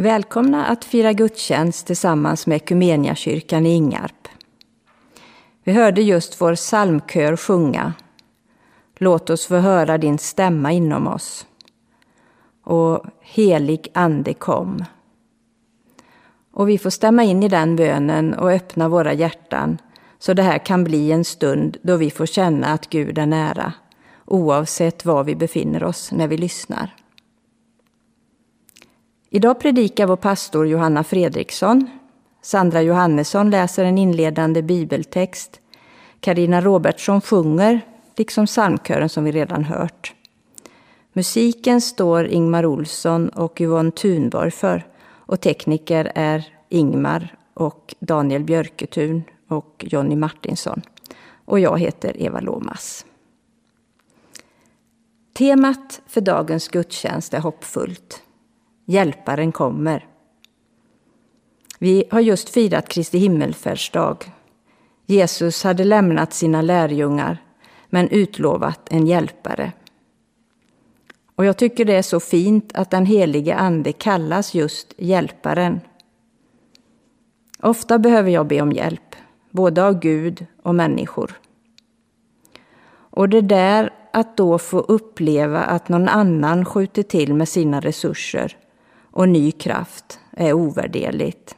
Välkomna att fira gudstjänst tillsammans med Ekumeniakyrkan i Ingarp. Vi hörde just vår psalmkör sjunga Låt oss få höra din stämma inom oss. Och helig ande kom. Och vi får stämma in i den bönen och öppna våra hjärtan så det här kan bli en stund då vi får känna att Gud är nära, oavsett var vi befinner oss när vi lyssnar. Idag predikar vår pastor Johanna Fredriksson. Sandra Johannesson läser en inledande bibeltext. Karina Robertsson sjunger, liksom psalmkören som vi redan hört. Musiken står Ingmar Olsson och Yvonne Thunborg för och tekniker är Ingmar och Daniel Björketun och Jonny Martinsson. Och jag heter Eva Lomas. Temat för dagens gudstjänst är hoppfullt. Hjälparen kommer. Vi har just firat Kristi himmelfärdsdag. Jesus hade lämnat sina lärjungar men utlovat en hjälpare. Och jag tycker det är så fint att den helige Ande kallas just Hjälparen. Ofta behöver jag be om hjälp, både av Gud och människor. Och det där att då få uppleva att någon annan skjuter till med sina resurser och ny kraft är ovärderligt.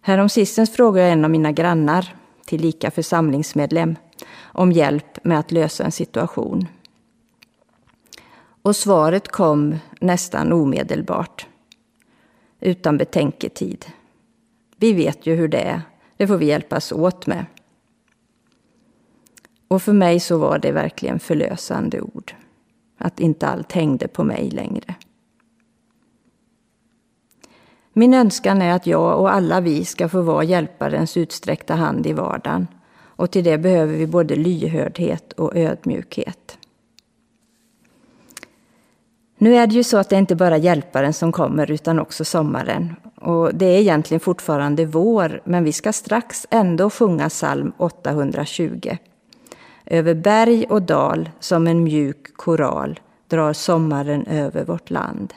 Häromsistens frågade jag en av mina grannar, tillika församlingsmedlem, om hjälp med att lösa en situation. Och svaret kom nästan omedelbart, utan betänketid. Vi vet ju hur det är, det får vi hjälpas åt med. Och för mig så var det verkligen förlösande ord, att inte allt hängde på mig längre. Min önskan är att jag och alla vi ska få vara hjälparens utsträckta hand i vardagen. Och till det behöver vi både lyhördhet och ödmjukhet. Nu är det ju så att det inte bara är hjälparen som kommer utan också sommaren. Och det är egentligen fortfarande vår, men vi ska strax ändå sjunga psalm 820. Över berg och dal som en mjuk koral drar sommaren över vårt land.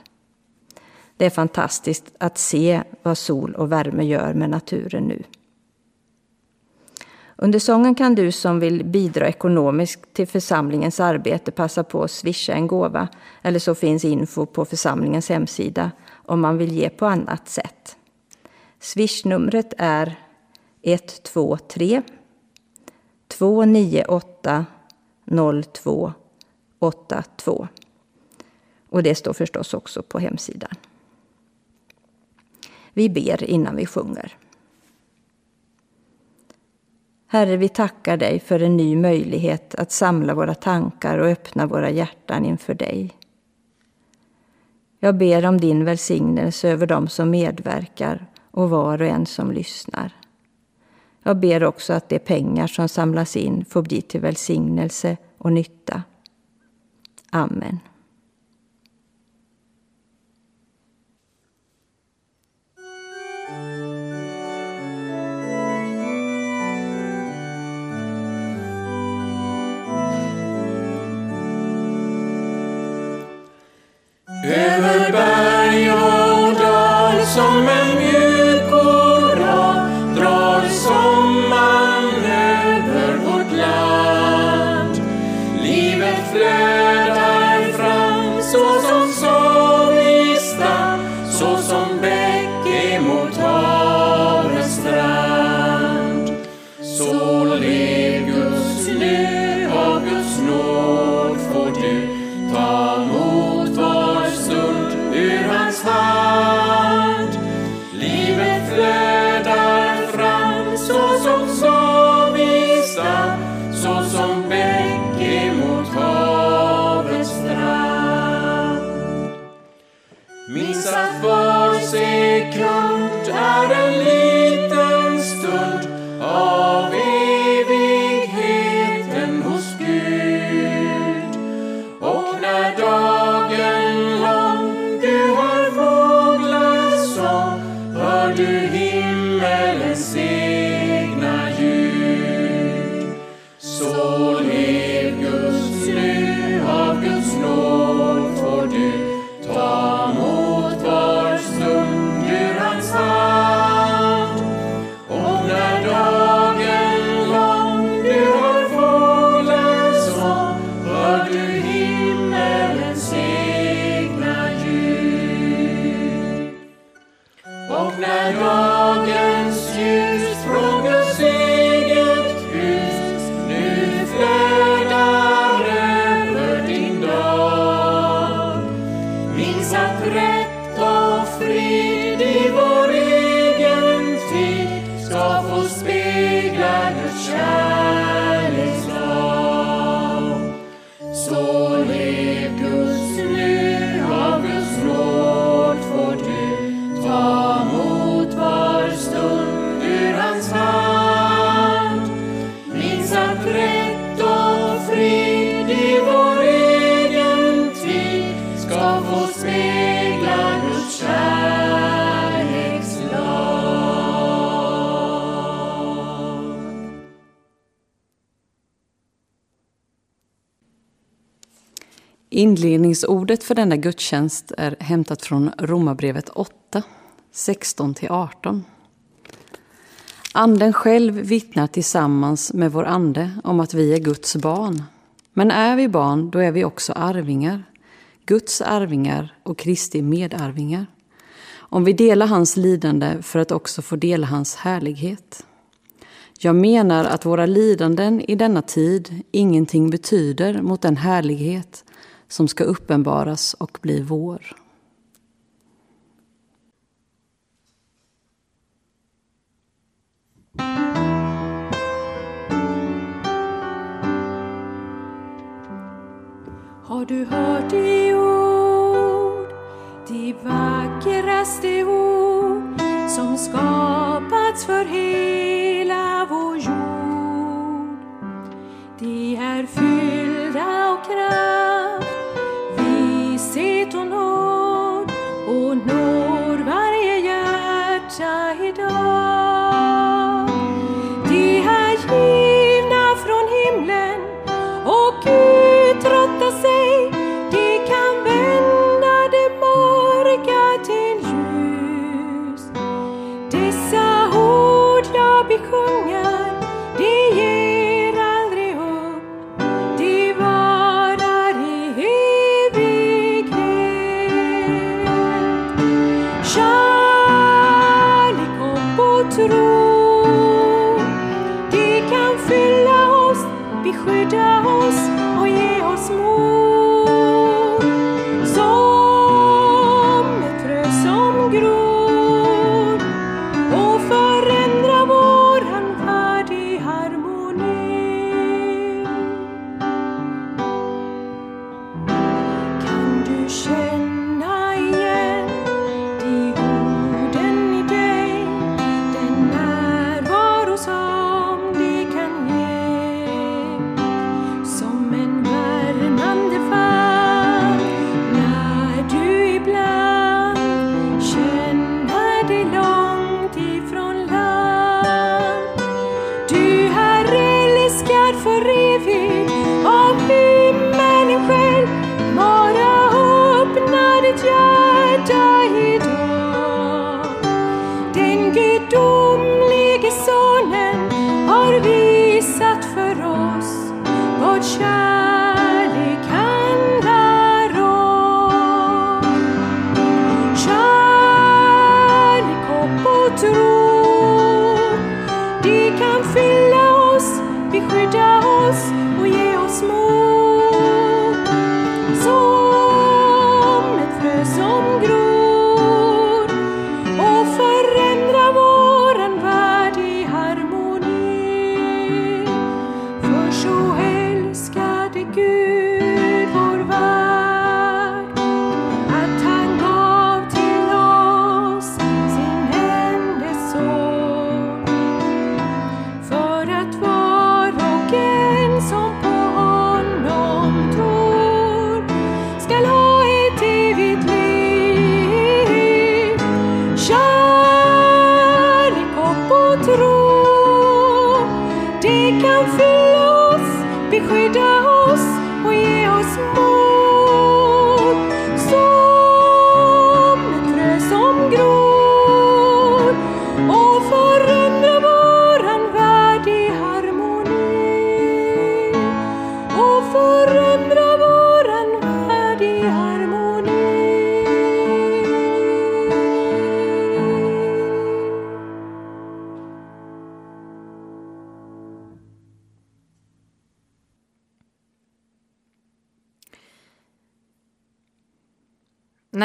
Det är fantastiskt att se vad sol och värme gör med naturen nu. Under sången kan du som vill bidra ekonomiskt till församlingens arbete passa på att swisha en gåva eller så finns info på församlingens hemsida om man vill ge på annat sätt. Swishnumret är 123 298 0282 och det står förstås också på hemsidan. Vi ber innan vi sjunger. Herre, vi tackar dig för en ny möjlighet att samla våra tankar och öppna våra hjärtan inför dig. Jag ber om din välsignelse över dem som medverkar och var och en som lyssnar. Jag ber också att de pengar som samlas in får bli till välsignelse och nytta. Amen. Över Inledningsordet för denna gudstjänst är hämtat från Romarbrevet 8, 16-18. Anden själv vittnar tillsammans med vår ande om att vi är Guds barn. Men är vi barn, då är vi också arvingar. Guds arvingar och Kristi medarvingar. Om vi delar hans lidande för att också få dela hans härlighet. Jag menar att våra lidanden i denna tid ingenting betyder mot den härlighet som ska uppenbaras och bli vår. Har du hört de ord, de vackraste ord som skapats för hela vår jord? De är fyllda av kraft,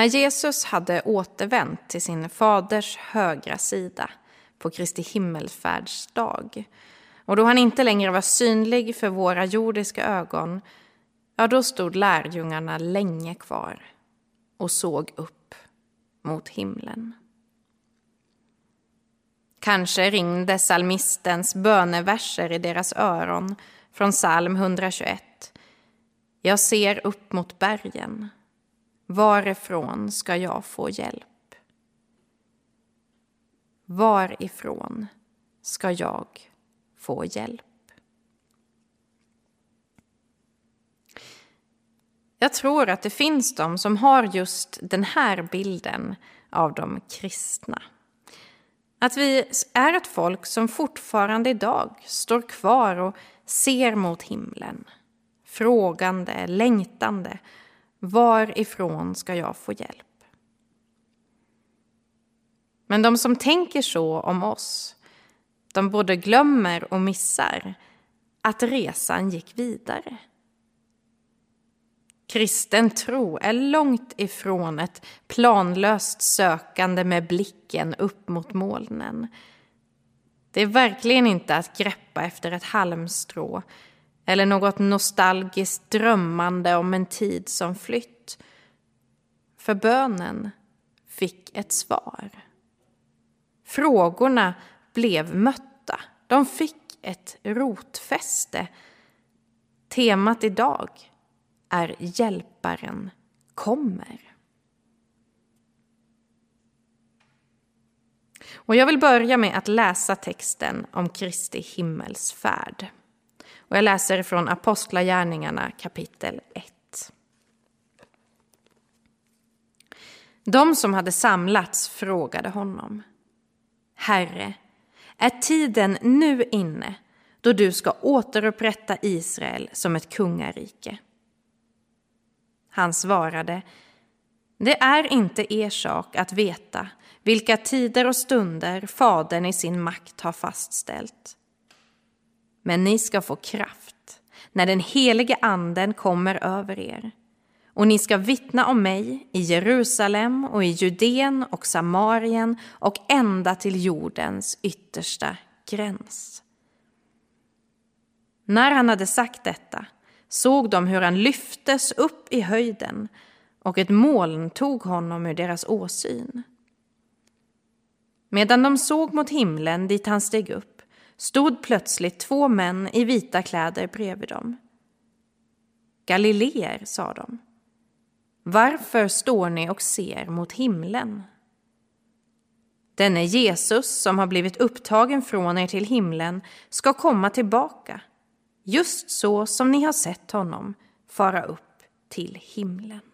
När Jesus hade återvänt till sin faders högra sida på Kristi himmelfärdsdag och då han inte längre var synlig för våra jordiska ögon, ja, då stod lärjungarna länge kvar och såg upp mot himlen. Kanske ringde psalmistens böneverser i deras öron från psalm 121. Jag ser upp mot bergen. Varifrån ska jag få hjälp? Varifrån ska jag få hjälp? Jag tror att det finns de som har just den här bilden av de kristna. Att vi är ett folk som fortfarande idag står kvar och ser mot himlen. Frågande, längtande. Varifrån ska jag få hjälp? Men de som tänker så om oss, de både glömmer och missar att resan gick vidare. Kristen tro är långt ifrån ett planlöst sökande med blicken upp mot molnen. Det är verkligen inte att greppa efter ett halmstrå eller något nostalgiskt drömmande om en tid som flytt. För bönen fick ett svar. Frågorna blev mötta. De fick ett rotfäste. Temat idag är Hjälparen kommer. Och jag vill börja med att läsa texten om Kristi himmelsfärd. Och jag läser från Apostlagärningarna kapitel 1. De som hade samlats frågade honom. Herre, är tiden nu inne då du ska återupprätta Israel som ett kungarike? Han svarade, det är inte er sak att veta vilka tider och stunder Fadern i sin makt har fastställt. Men ni ska få kraft när den helige Anden kommer över er och ni ska vittna om mig i Jerusalem och i Judeen och Samarien och ända till jordens yttersta gräns. När han hade sagt detta såg de hur han lyftes upp i höjden och ett moln tog honom ur deras åsyn. Medan de såg mot himlen dit han steg upp stod plötsligt två män i vita kläder bredvid dem. Galileer, sa de. Varför står ni och ser mot himlen? Denne Jesus som har blivit upptagen från er till himlen ska komma tillbaka, just så som ni har sett honom fara upp till himlen.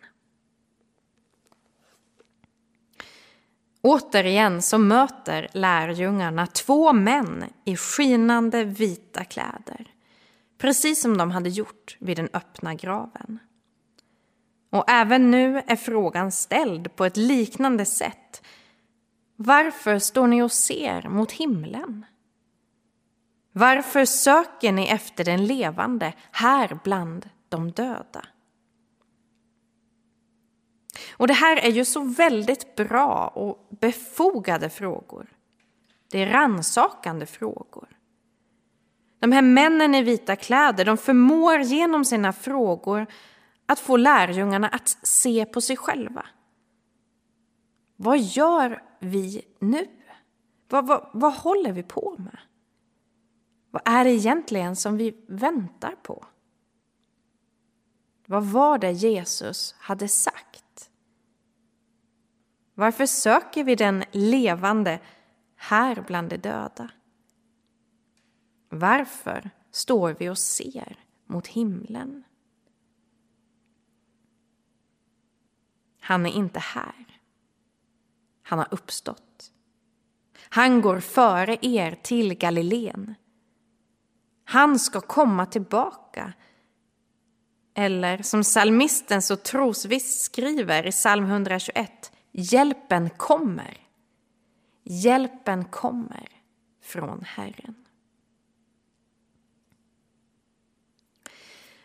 Återigen så möter lärjungarna två män i skinande vita kläder, precis som de hade gjort vid den öppna graven. Och även nu är frågan ställd på ett liknande sätt. Varför står ni och ser mot himlen? Varför söker ni efter den levande här bland de döda? Och det här är ju så väldigt bra och befogade frågor. Det är ransakande frågor. De här männen i vita kläder, de förmår genom sina frågor att få lärjungarna att se på sig själva. Vad gör vi nu? Vad, vad, vad håller vi på med? Vad är det egentligen som vi väntar på? Vad var det Jesus hade sagt? Varför söker vi den levande här bland de döda? Varför står vi och ser mot himlen? Han är inte här. Han har uppstått. Han går före er till Galileen. Han ska komma tillbaka. Eller som psalmisten så trosvisst skriver i psalm 121. Hjälpen kommer. Hjälpen kommer från Herren.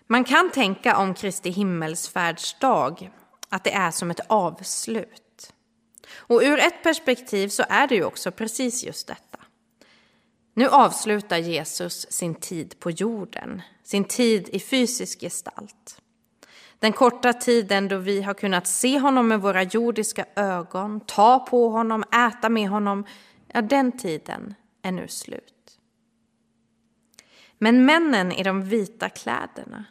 Man kan tänka om Kristi himmelsfärdsdag att det är som ett avslut. Och ur ett perspektiv så är det ju också precis just detta. Nu avslutar Jesus sin tid på jorden, sin tid i fysisk gestalt. Den korta tiden då vi har kunnat se honom med våra jordiska ögon, ta på honom, äta med honom, ja, den tiden är nu slut. Men männen i de vita kläderna,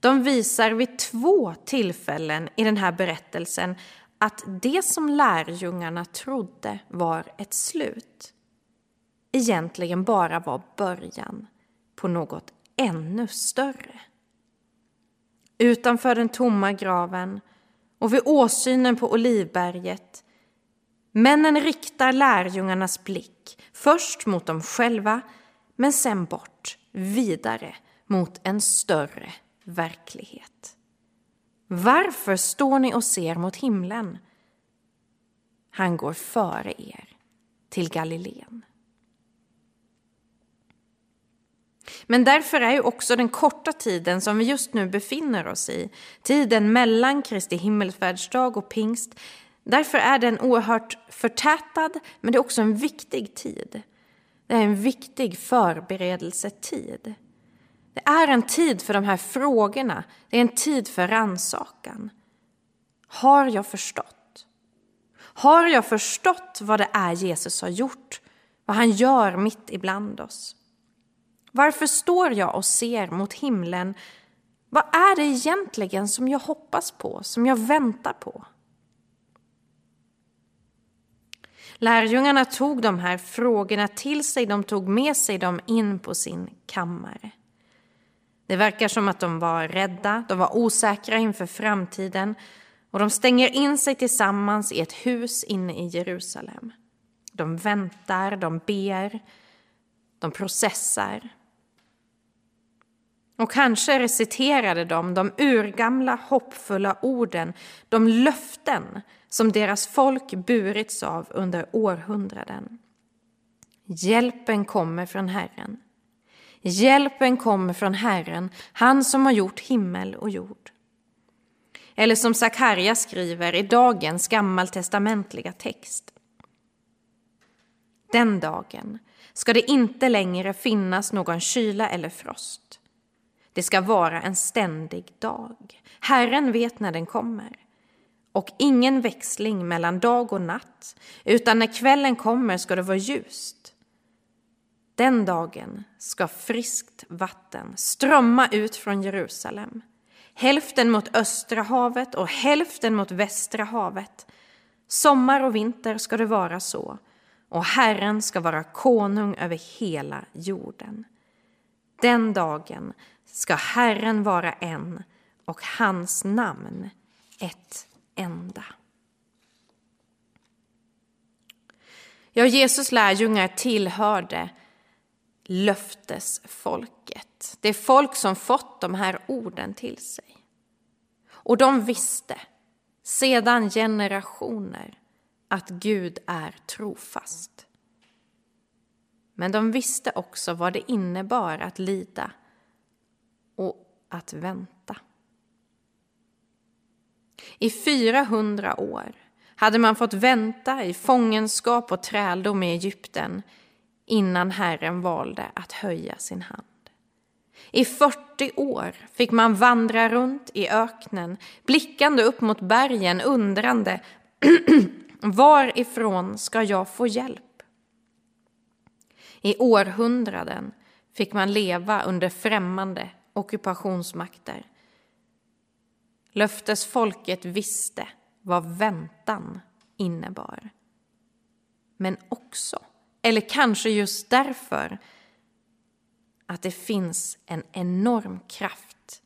de visar vid två tillfällen i den här berättelsen att det som lärjungarna trodde var ett slut egentligen bara var början på något ännu större utanför den tomma graven och vid åsynen på Olivberget. Männen riktar lärjungarnas blick först mot dem själva men sen bort, vidare mot en större verklighet. Varför står ni och ser mot himlen? Han går före er till Galileen. Men därför är ju också den korta tiden som vi just nu befinner oss i, tiden mellan Kristi himmelsfärdsdag och pingst, därför är den oerhört förtätad, men det är också en viktig tid. Det är en viktig förberedelsetid. Det är en tid för de här frågorna, det är en tid för ransakan. Har jag förstått? Har jag förstått vad det är Jesus har gjort? Vad han gör mitt ibland oss? Varför står jag och ser mot himlen? Vad är det egentligen som jag hoppas på, som jag väntar på? Lärjungarna tog de här frågorna till sig, de tog med sig dem in på sin kammare. Det verkar som att de var rädda, de var osäkra inför framtiden och de stänger in sig tillsammans i ett hus inne i Jerusalem. De väntar, de ber, de processar. Och kanske reciterade de de urgamla hoppfulla orden, de löften som deras folk burits av under århundraden. Hjälpen kommer från Herren. Hjälpen kommer från Herren, han som har gjort himmel och jord. Eller som Sakarja skriver i dagens gammaltestamentliga text. Den dagen ska det inte längre finnas någon kyla eller frost. Det ska vara en ständig dag. Herren vet när den kommer. Och ingen växling mellan dag och natt, utan när kvällen kommer ska det vara ljust. Den dagen ska friskt vatten strömma ut från Jerusalem. Hälften mot östra havet och hälften mot västra havet. Sommar och vinter ska det vara så, och Herren ska vara konung över hela jorden. Den dagen ska Herren vara en och hans namn ett enda. Ja, Jesus lärjungar tillhörde löftesfolket. Det är folk som fått de här orden till sig. Och de visste sedan generationer att Gud är trofast. Men de visste också vad det innebar att lida och att vänta. I 400 år hade man fått vänta i fångenskap och träldom i Egypten innan Herren valde att höja sin hand. I 40 år fick man vandra runt i öknen, blickande upp mot bergen, undrande varifrån ska jag få hjälp? I århundraden fick man leva under främmande ockupationsmakter. Löftesfolket visste vad väntan innebar. Men också, eller kanske just därför, att det finns en enorm kraft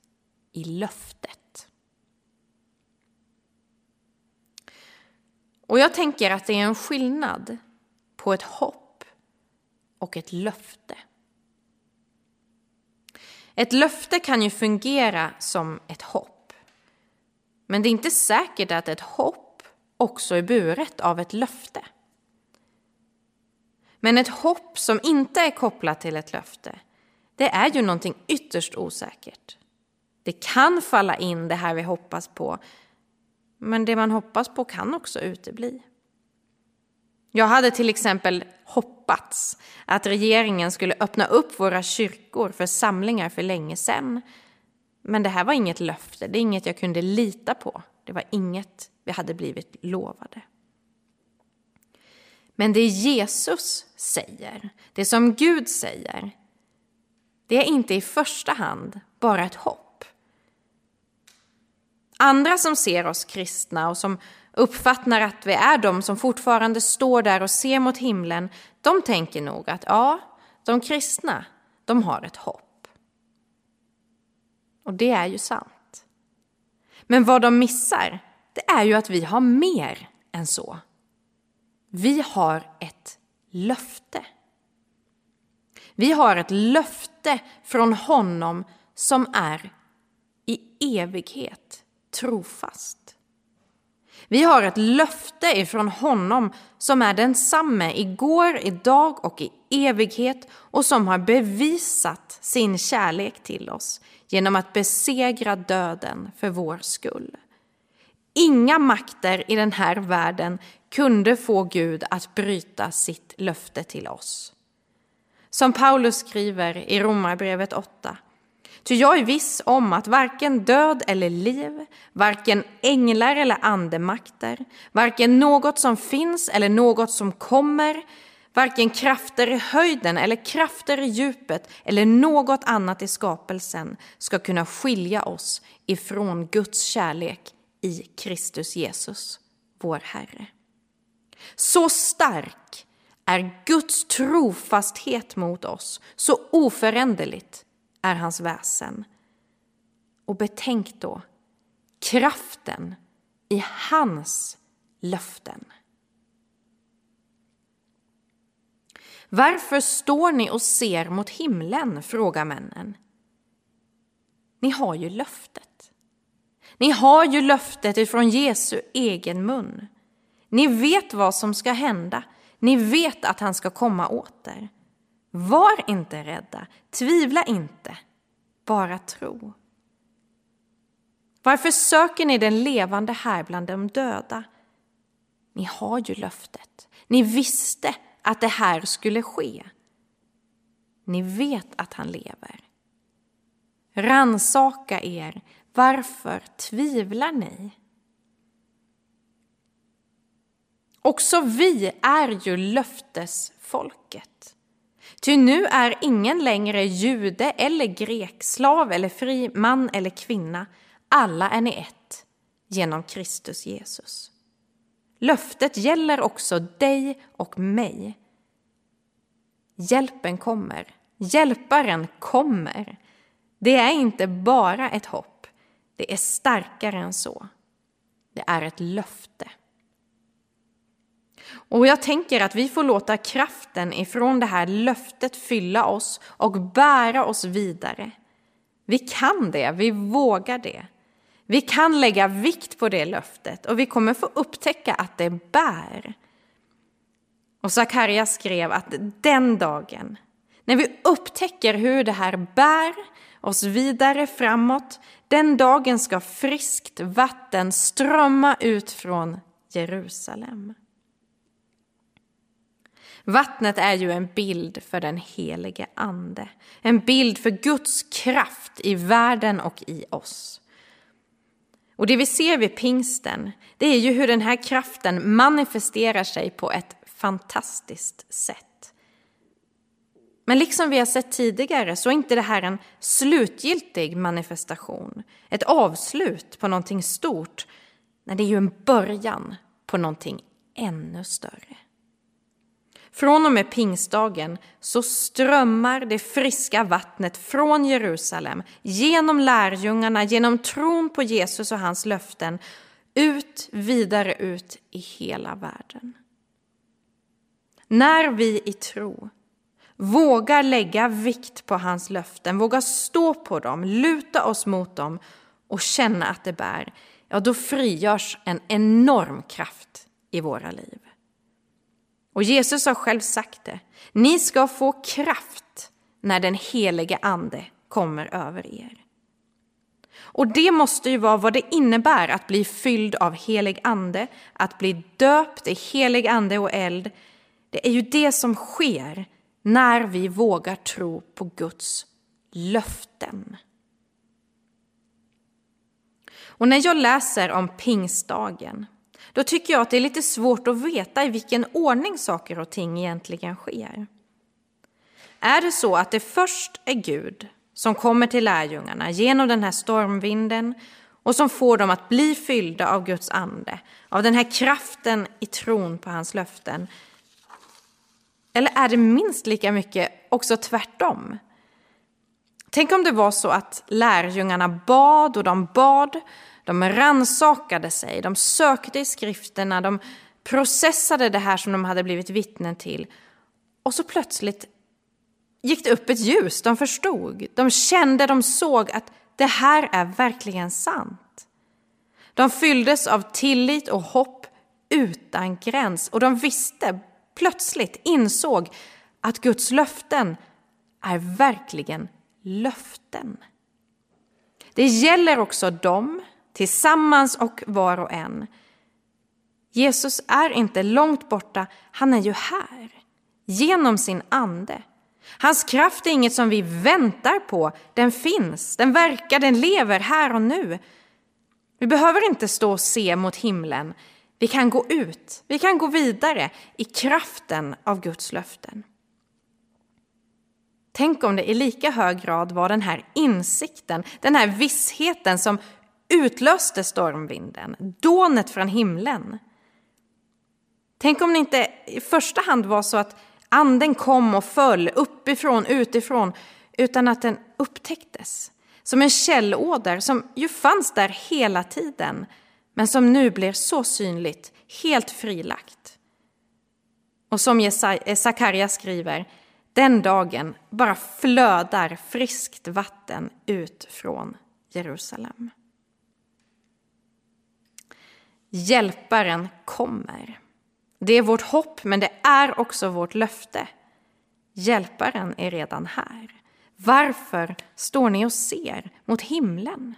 i löftet. Och jag tänker att det är en skillnad på ett hopp och ett löfte. Ett löfte kan ju fungera som ett hopp. Men det är inte säkert att ett hopp också är buret av ett löfte. Men ett hopp som inte är kopplat till ett löfte, det är ju någonting ytterst osäkert. Det kan falla in det här vi hoppas på, men det man hoppas på kan också utebli. Jag hade till exempel hoppats hoppats att regeringen skulle öppna upp våra kyrkor för samlingar för länge sedan. Men det här var inget löfte, det är inget jag kunde lita på. Det var inget vi hade blivit lovade. Men det Jesus säger, det som Gud säger, det är inte i första hand bara ett hopp. Andra som ser oss kristna och som uppfattar att vi är de som fortfarande står där och ser mot himlen, de tänker nog att ja, de kristna, de har ett hopp. Och det är ju sant. Men vad de missar, det är ju att vi har mer än så. Vi har ett löfte. Vi har ett löfte från honom som är i evighet trofast. Vi har ett löfte ifrån honom som är densamme igår, idag och i evighet och som har bevisat sin kärlek till oss genom att besegra döden för vår skull. Inga makter i den här världen kunde få Gud att bryta sitt löfte till oss. Som Paulus skriver i Romarbrevet 8. Ty jag är viss om att varken död eller liv, varken änglar eller andemakter, varken något som finns eller något som kommer, varken krafter i höjden eller krafter i djupet eller något annat i skapelsen ska kunna skilja oss ifrån Guds kärlek i Kristus Jesus, vår Herre. Så stark är Guds trofasthet mot oss, så oföränderligt är hans väsen. Och betänk då kraften i hans löften. Varför står ni och ser mot himlen? frågar männen. Ni har ju löftet. Ni har ju löftet ifrån Jesu egen mun. Ni vet vad som ska hända. Ni vet att han ska komma åter. Var inte rädda, tvivla inte, bara tro. Varför söker ni den levande här bland de döda? Ni har ju löftet. Ni visste att det här skulle ske. Ni vet att han lever. Ransaka er. Varför tvivlar ni? Också vi är ju löftesfolket. Ty nu är ingen längre jude eller grek, slav eller fri, man eller kvinna. Alla är ni ett genom Kristus Jesus. Löftet gäller också dig och mig. Hjälpen kommer. Hjälparen kommer. Det är inte bara ett hopp. Det är starkare än så. Det är ett löfte. Och jag tänker att vi får låta kraften ifrån det här löftet fylla oss och bära oss vidare. Vi kan det, vi vågar det. Vi kan lägga vikt på det löftet och vi kommer få upptäcka att det bär. Och Sakarja skrev att den dagen, när vi upptäcker hur det här bär oss vidare framåt, den dagen ska friskt vatten strömma ut från Jerusalem. Vattnet är ju en bild för den helige Ande. En bild för Guds kraft i världen och i oss. Och det vi ser vid pingsten, det är ju hur den här kraften manifesterar sig på ett fantastiskt sätt. Men liksom vi har sett tidigare så är inte det här en slutgiltig manifestation, ett avslut på någonting stort. Nej, det är ju en början på någonting ännu större. Från och med pingstdagen så strömmar det friska vattnet från Jerusalem genom lärjungarna, genom tron på Jesus och hans löften ut, vidare ut i hela världen. När vi i tro vågar lägga vikt på hans löften, vågar stå på dem, luta oss mot dem och känna att det bär, ja då frigörs en enorm kraft i våra liv. Och Jesus har själv sagt det. Ni ska få kraft när den helige ande kommer över er. Och det måste ju vara vad det innebär att bli fylld av helig ande, att bli döpt i helig ande och eld. Det är ju det som sker när vi vågar tro på Guds löften. Och när jag läser om pingstdagen då tycker jag att det är lite svårt att veta i vilken ordning saker och ting egentligen sker. Är det så att det först är Gud som kommer till lärjungarna genom den här stormvinden och som får dem att bli fyllda av Guds ande, av den här kraften i tron på hans löften? Eller är det minst lika mycket också tvärtom? Tänk om det var så att lärjungarna bad och de bad de ransakade sig, de sökte i skrifterna, de processade det här som de hade blivit vittnen till. Och så plötsligt gick det upp ett ljus, de förstod, de kände, de såg att det här är verkligen sant. De fylldes av tillit och hopp utan gräns och de visste, plötsligt insåg att Guds löften är verkligen löften. Det gäller också dem, tillsammans och var och en. Jesus är inte långt borta, han är ju här, genom sin ande. Hans kraft är inget som vi väntar på, den finns, den verkar, den lever här och nu. Vi behöver inte stå och se mot himlen, vi kan gå ut, vi kan gå vidare i kraften av Guds löften. Tänk om det i lika hög grad var den här insikten, den här vissheten som utlöste stormvinden, dånet från himlen. Tänk om det inte i första hand var så att anden kom och föll uppifrån, utifrån, utan att den upptäcktes. Som en källåder som ju fanns där hela tiden, men som nu blir så synligt, helt frilagt. Och som Sakarja skriver, den dagen bara flödar friskt vatten ut från Jerusalem. Hjälparen kommer. Det är vårt hopp, men det är också vårt löfte. Hjälparen är redan här. Varför står ni och ser mot himlen?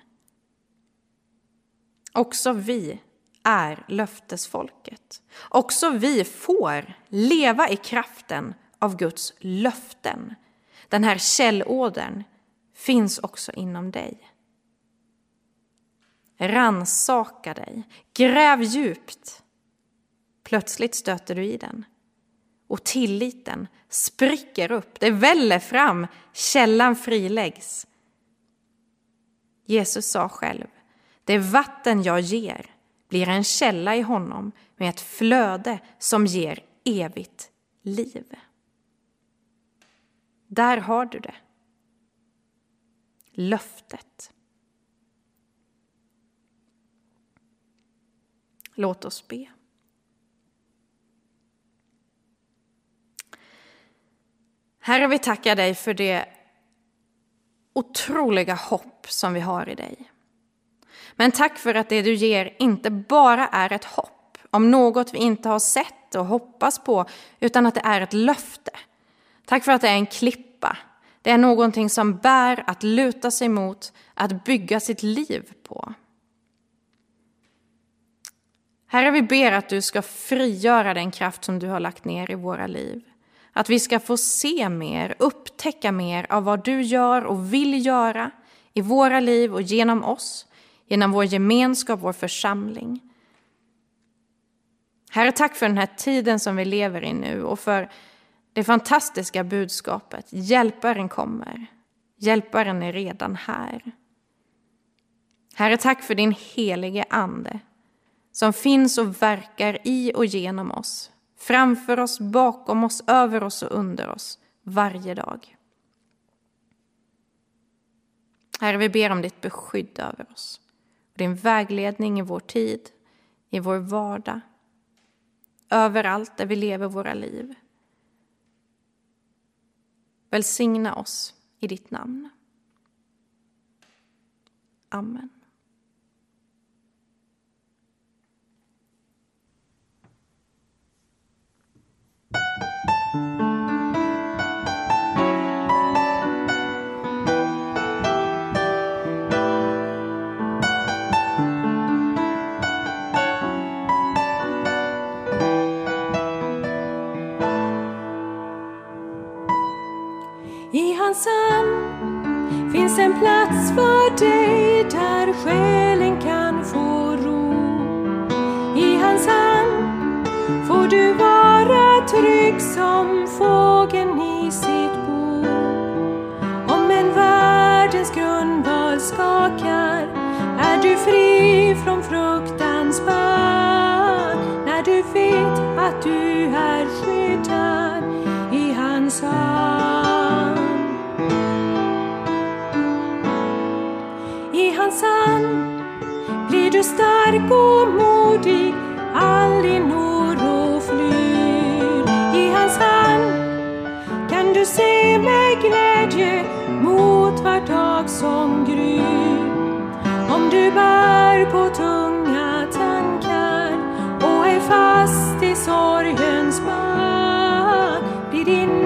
Också vi är löftesfolket. Också vi får leva i kraften av Guds löften. Den här källådern finns också inom dig. Ransaka dig, gräv djupt. Plötsligt stöter du i den. Och tilliten spricker upp, det väller fram, källan friläggs. Jesus sa själv, det vatten jag ger blir en källa i honom med ett flöde som ger evigt liv. Där har du det. Löftet. Låt oss be. Herre, vi tackar dig för det otroliga hopp som vi har i dig. Men tack för att det du ger inte bara är ett hopp om något vi inte har sett och hoppas på, utan att det är ett löfte. Tack för att det är en klippa. Det är någonting som bär att luta sig mot, att bygga sitt liv på. Herre, vi ber att du ska frigöra den kraft som du har lagt ner i våra liv. Att vi ska få se mer, upptäcka mer av vad du gör och vill göra i våra liv och genom oss, genom vår gemenskap, vår församling. Herre, tack för den här tiden som vi lever i nu och för det fantastiska budskapet. Hjälparen kommer. Hjälparen är redan här. Herre, tack för din helige Ande som finns och verkar i och genom oss, framför oss, bakom oss, över oss och under oss varje dag. Herre, vi ber om ditt beskydd över oss, din vägledning i vår tid, i vår vardag, överallt där vi lever våra liv. Välsigna oss i ditt namn. Amen. I hans hand finns en plats för dig där själen kan få ro. I hans hand trygg som fågeln i sitt bo. Om en världens grundval skakar är du fri från fruktans band när du vet att du är skyddad i hans hand. I hans hand blir du stark och modig, all din du se med glädje mot var dag som gryr. Om du bär på tunga tankar och är fast i sorgens band blir din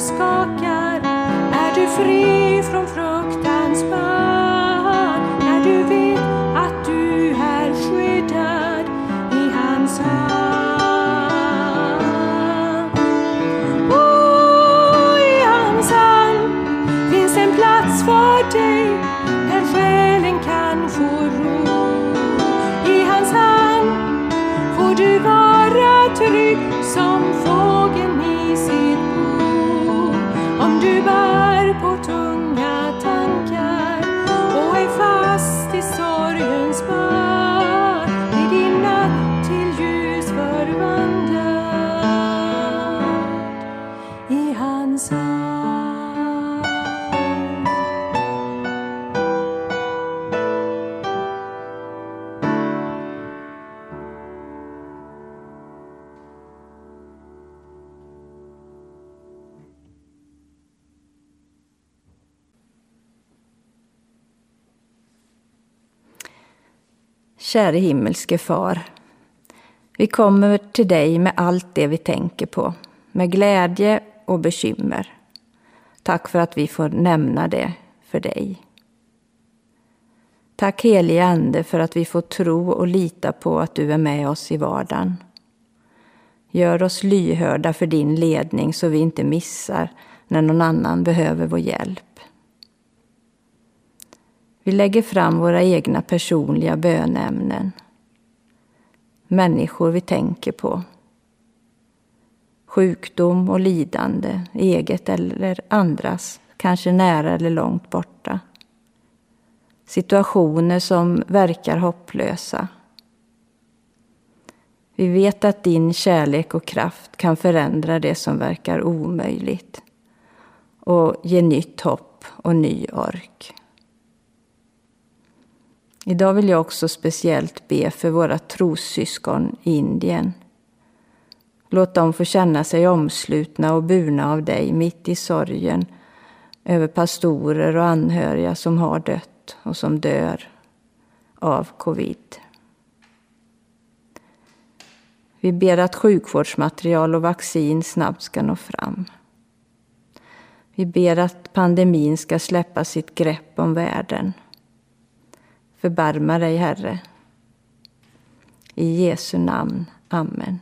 skakar är du fri från fruktan? Käre himmelske far. Vi kommer till dig med allt det vi tänker på, med glädje och bekymmer. Tack för att vi får nämna det för dig. Tack helige Ande för att vi får tro och lita på att du är med oss i vardagen. Gör oss lyhörda för din ledning så vi inte missar när någon annan behöver vår hjälp. Vi lägger fram våra egna personliga bönämnen. Människor vi tänker på. Sjukdom och lidande, eget eller andras, kanske nära eller långt borta. Situationer som verkar hopplösa. Vi vet att din kärlek och kraft kan förändra det som verkar omöjligt och ge nytt hopp och ny ork. Idag vill jag också speciellt be för våra trossyskon i Indien. Låt dem få känna sig omslutna och burna av dig mitt i sorgen över pastorer och anhöriga som har dött och som dör av covid. Vi ber att sjukvårdsmaterial och vaccin snabbt ska nå fram. Vi ber att pandemin ska släppa sitt grepp om världen. Förbarma dig, Herre. I Jesu namn. Amen.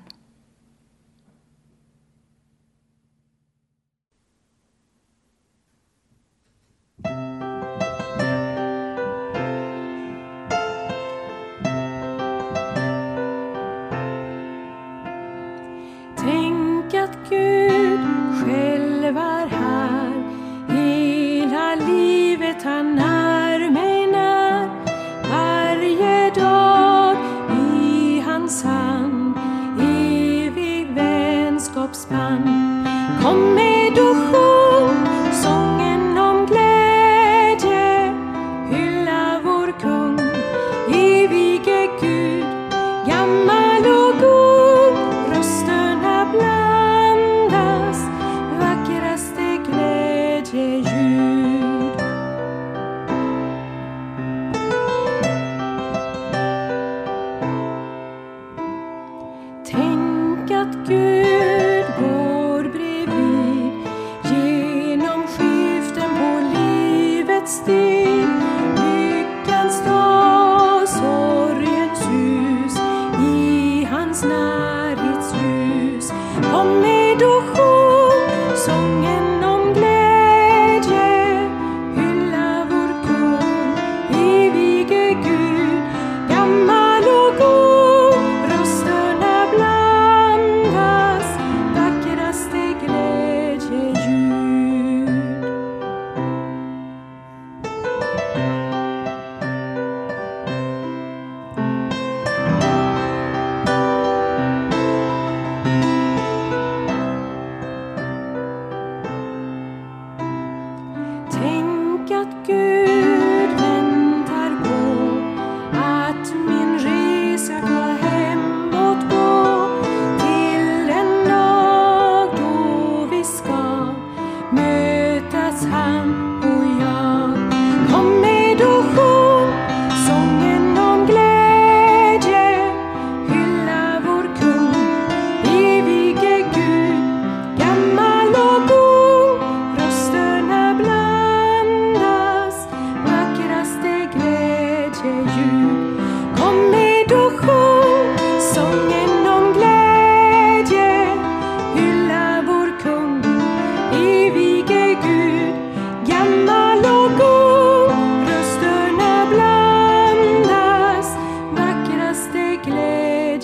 Då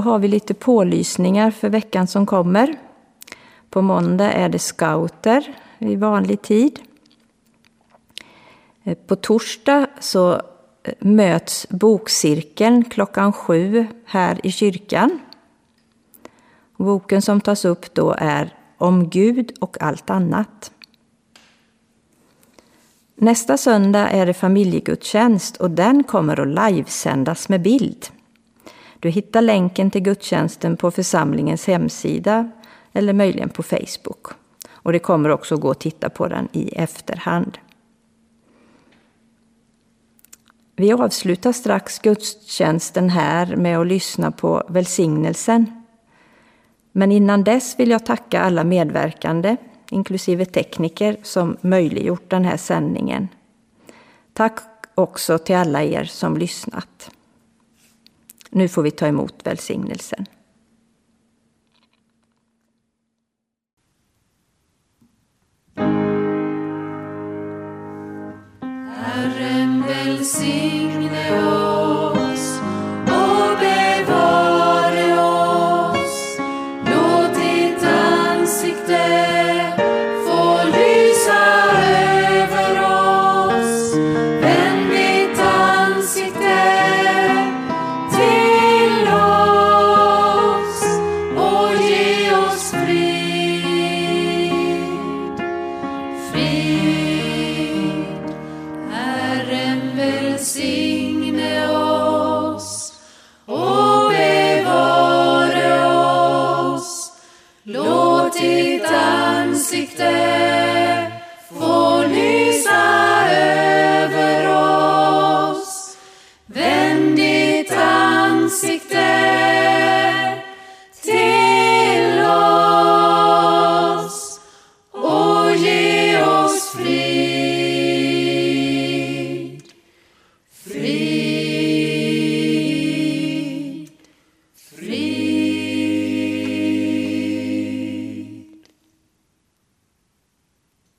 har vi lite pålysningar för veckan som kommer. På måndag är det scouter i vanlig tid. Eh, på torsdag så eh, möts bokcirkeln klockan sju här i kyrkan. Boken som tas upp då är Om Gud och allt annat. Nästa söndag är det familjegudstjänst och den kommer att livesändas med bild. Du hittar länken till gudstjänsten på församlingens hemsida eller möjligen på Facebook. Och det kommer också gå att titta på den i efterhand. Vi avslutar strax gudstjänsten här med att lyssna på välsignelsen. Men innan dess vill jag tacka alla medverkande, inklusive tekniker, som möjliggjort den här sändningen. Tack också till alla er som lyssnat. Nu får vi ta emot välsignelsen. Herren välsigne oss